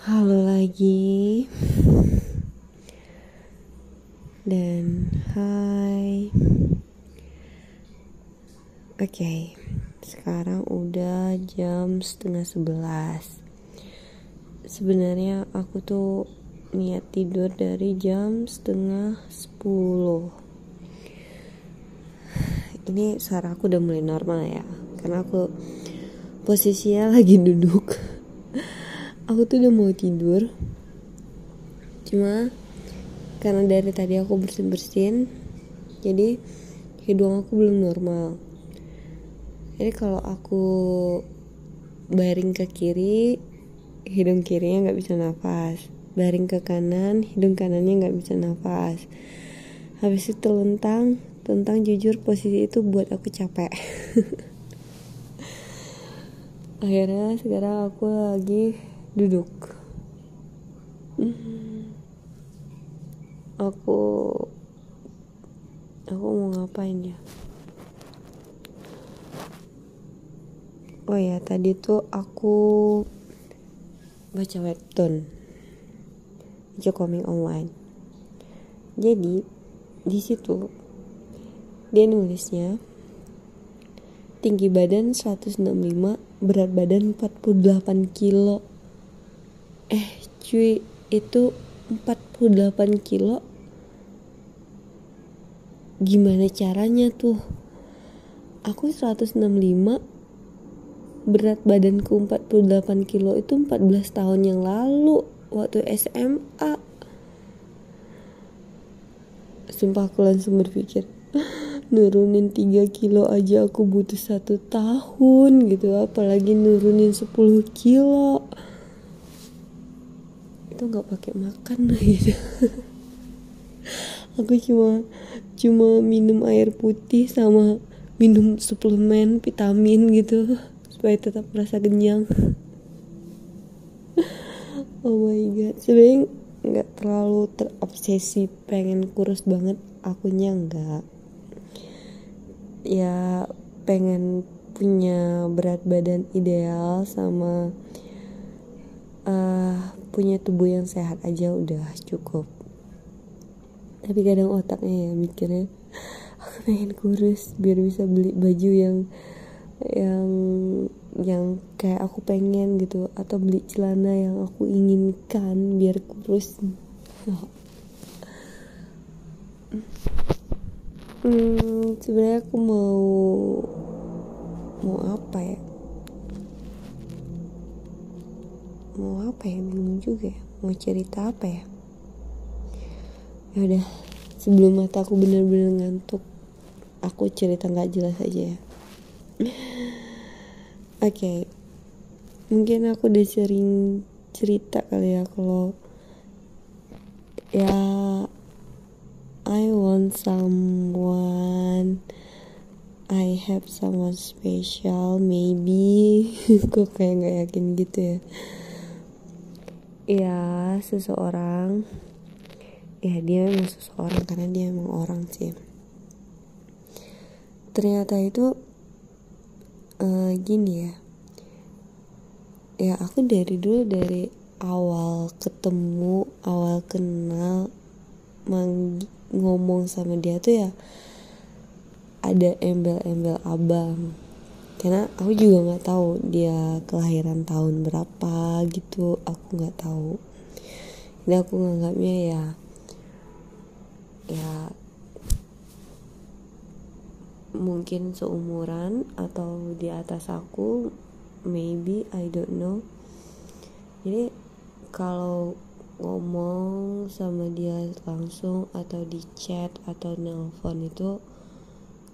Halo lagi. Dan hai. Oke Sekarang udah jam setengah sebelas. Sebenarnya aku tuh niat tidur dari jam setengah sepuluh. Ini suara aku udah mulai normal ya Karena aku posisinya lagi duduk aku tuh udah mau tidur. Cuma karena dari tadi aku bersin bersin jadi hidung aku belum normal. Jadi kalau aku baring ke kiri hidung kirinya nggak bisa nafas. Baring ke kanan hidung kanannya nggak bisa nafas. Habis itu telentang tentang jujur posisi itu buat aku capek. Akhirnya sekarang aku lagi duduk. Aku aku mau ngapain ya? Oh ya tadi tuh aku baca webtoon. Baca komik online. Jadi di situ dia nulisnya tinggi badan 165 berat badan 48 kilo eh cuy itu 48 kilo. Gimana caranya tuh? Aku 165 berat badanku 48 kilo itu 14 tahun yang lalu waktu SMA sumpah aku langsung berpikir nurunin 3 kilo aja aku butuh satu tahun gitu apalagi nurunin 10 kilo itu nggak pakai makan gitu. Aku cuma cuma minum air putih sama minum suplemen vitamin gitu supaya tetap merasa kenyang. Oh my god. Sebenarnya nggak terlalu terobsesi pengen kurus banget akunya nggak. Ya pengen punya berat badan ideal sama uh, punya tubuh yang sehat aja udah cukup. Tapi kadang otaknya ya mikirnya aku pengen kurus biar bisa beli baju yang yang yang kayak aku pengen gitu. Atau beli celana yang aku inginkan biar kurus. Hmm, sebenarnya aku mau mau apa ya mau apa ya bingung juga ya mau cerita apa ya. Ya udah sebelum mataku bener-bener ngantuk aku cerita nggak jelas aja ya. Oke okay. mungkin aku udah sering cerita kali ya kalau ya I want someone I have someone special maybe. Kok kayak nggak yakin gitu ya ya seseorang. Ya dia memang seseorang karena dia emang orang sih. Ternyata itu uh, gini ya. Ya aku dari dulu dari awal ketemu awal kenal ngomong sama dia tuh ya ada embel-embel abang karena aku juga nggak tahu dia kelahiran tahun berapa gitu. Aku nggak tahu. Jadi aku nganggapnya ya ya mungkin seumuran atau di atas aku maybe I don't know. Jadi kalau ngomong sama dia langsung atau di chat atau nelpon itu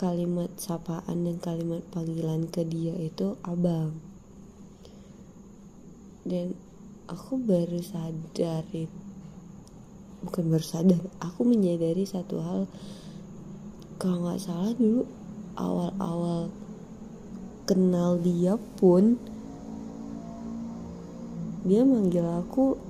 kalimat sapaan dan kalimat panggilan ke dia itu abang. Dan aku baru sadar bukan baru sadar aku menyadari satu hal. Kalau nggak salah dulu awal-awal kenal dia pun dia manggil aku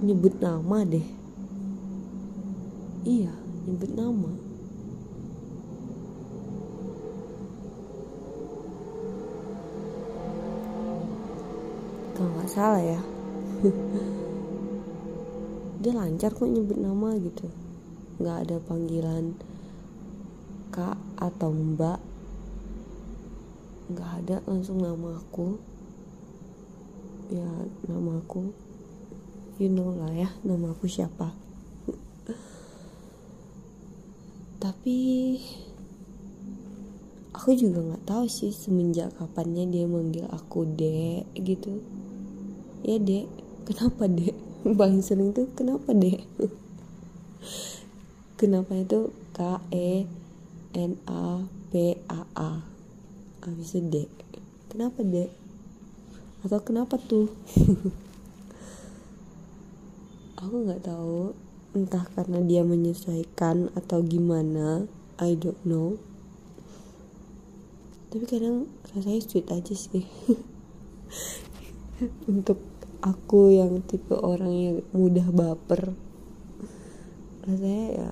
nyebut nama deh. Iya nyebut nama kalau nggak salah ya. Dia lancar kok nyebut nama gitu. Nggak ada panggilan kak atau mbak. Nggak ada langsung nama aku. Ya nama aku. You know lah ya nama aku siapa. Tapi aku juga nggak tahu sih semenjak kapannya dia manggil aku dek gitu ya dek. Kenapa dek? Paling sering tuh kenapa dek? Kenapa itu K E N A P A A habis itu dek. Kenapa dek? Atau kenapa tuh? Aku nggak tahu. Entah karena dia menyesuaikan atau gimana. I don't know. Tapi kadang rasanya sweet aja sih untuk aku yang tipe orang yang mudah baper rasanya ya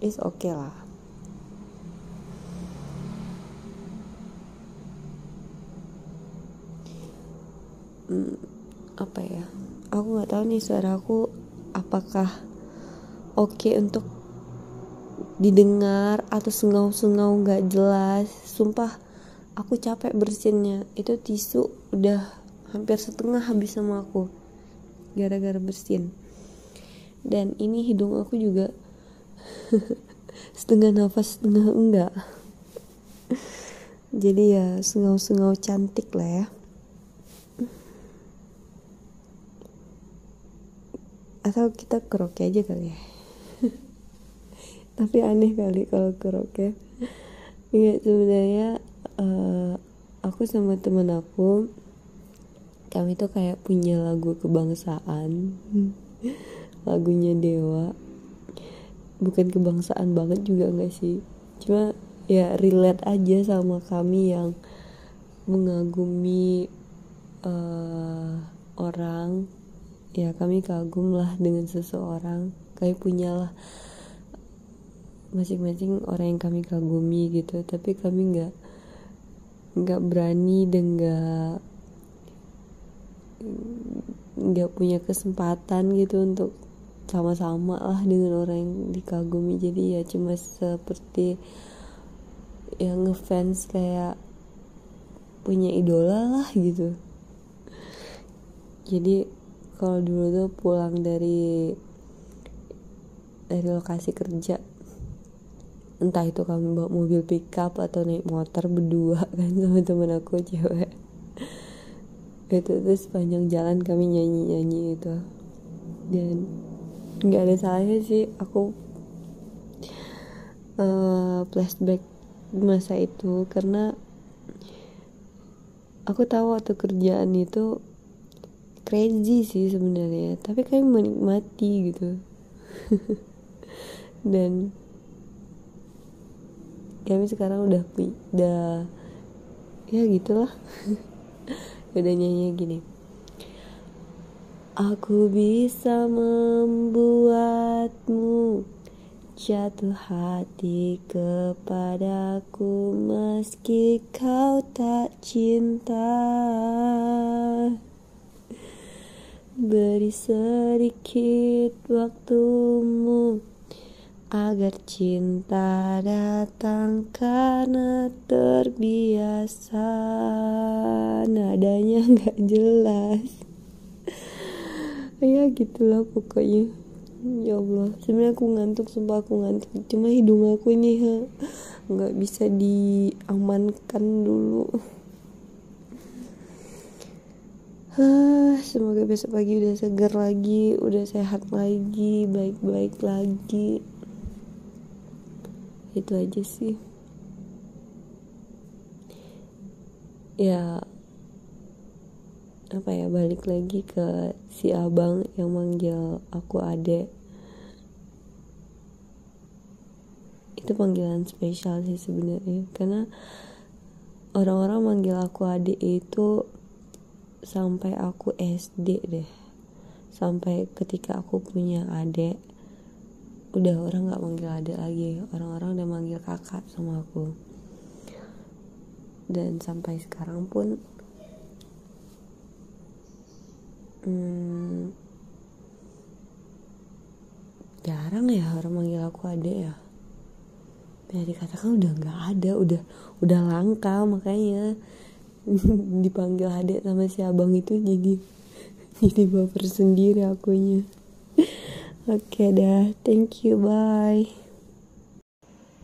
is oke okay lah. Hmm, apa ya? Aku nggak tahu nih suara aku apakah oke okay untuk didengar atau sengau-sengau nggak jelas. Sumpah aku capek bersinnya. Itu tisu udah hampir setengah habis sama aku. Gara-gara bersin. Dan ini hidung aku juga setengah nafas setengah enggak. Jadi ya sengau-sengau cantik lah ya. Atau kita karaoke aja kali ya. Tapi aneh kali kalau karaoke ya sebenarnya uh, aku sama temen aku kami tuh kayak punya lagu kebangsaan. Lagunya Dewa. Bukan kebangsaan banget juga enggak sih. Cuma ya relate aja sama kami yang mengagumi uh, orang. Ya kami kagum lah dengan seseorang. Kami punyalah masing-masing orang yang kami kagumi gitu. Tapi kami nggak nggak berani dan nggak nggak punya kesempatan gitu untuk sama-sama lah dengan orang yang dikagumi. Jadi ya cuma seperti yang ngefans kayak punya idola lah gitu. Jadi kalau dulu tuh pulang dari dari lokasi kerja entah itu kami bawa mobil pickup atau naik motor berdua kan sama temen aku cewek. Itu tuh sepanjang jalan kami nyanyi nyanyi itu. Dan nggak ada salahnya sih aku uh, flashback masa itu karena aku tahu waktu kerjaan itu crazy sih sebenarnya tapi kayak menikmati gitu. Dan kami sekarang udah udah ya gitulah. Udah nyanyi gini. Aku bisa membuatmu jatuh hati kepadaku meski kau tak cinta. Beri sedikit waktumu agar cinta datang karena terbiasa nadanya nggak jelas. Ya gitulah pokoknya. Ya Allah sebenarnya aku ngantuk sumpah aku ngantuk. Cuma hidung aku ini nggak bisa diamankan dulu. Semoga besok pagi udah segar lagi udah sehat lagi baik-baik lagi itu aja sih. Ya apa ya balik lagi ke si abang yang manggil aku adek itu panggilan spesial sih sebenarnya karena orang-orang manggil aku adik itu sampai aku SD deh. Sampai ketika aku punya adik udah orang nggak manggil adik lagi. Orang-orang udah manggil kakak sama aku. Dan sampai sekarang pun hmm, jarang ya orang manggil aku adek ya. Bisa dikatakan udah nggak ada udah udah langka makanya. Dipanggil adek sama si abang itu jadi jadi baper sendiri akunya oke okay, dah thank you bye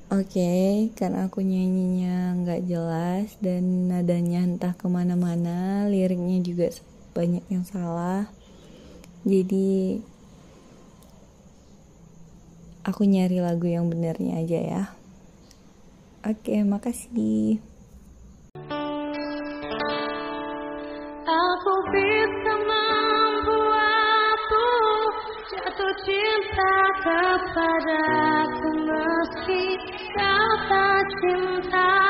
Oke, okay, karena aku nyanyinya nggak jelas dan nadanya entah ke mana-mana, liriknya juga banyak yang salah. Jadi aku nyari lagu yang benernya aja ya. Oke, okay, makasih. Aku jatuh cinta kepadaku meski kau tak cinta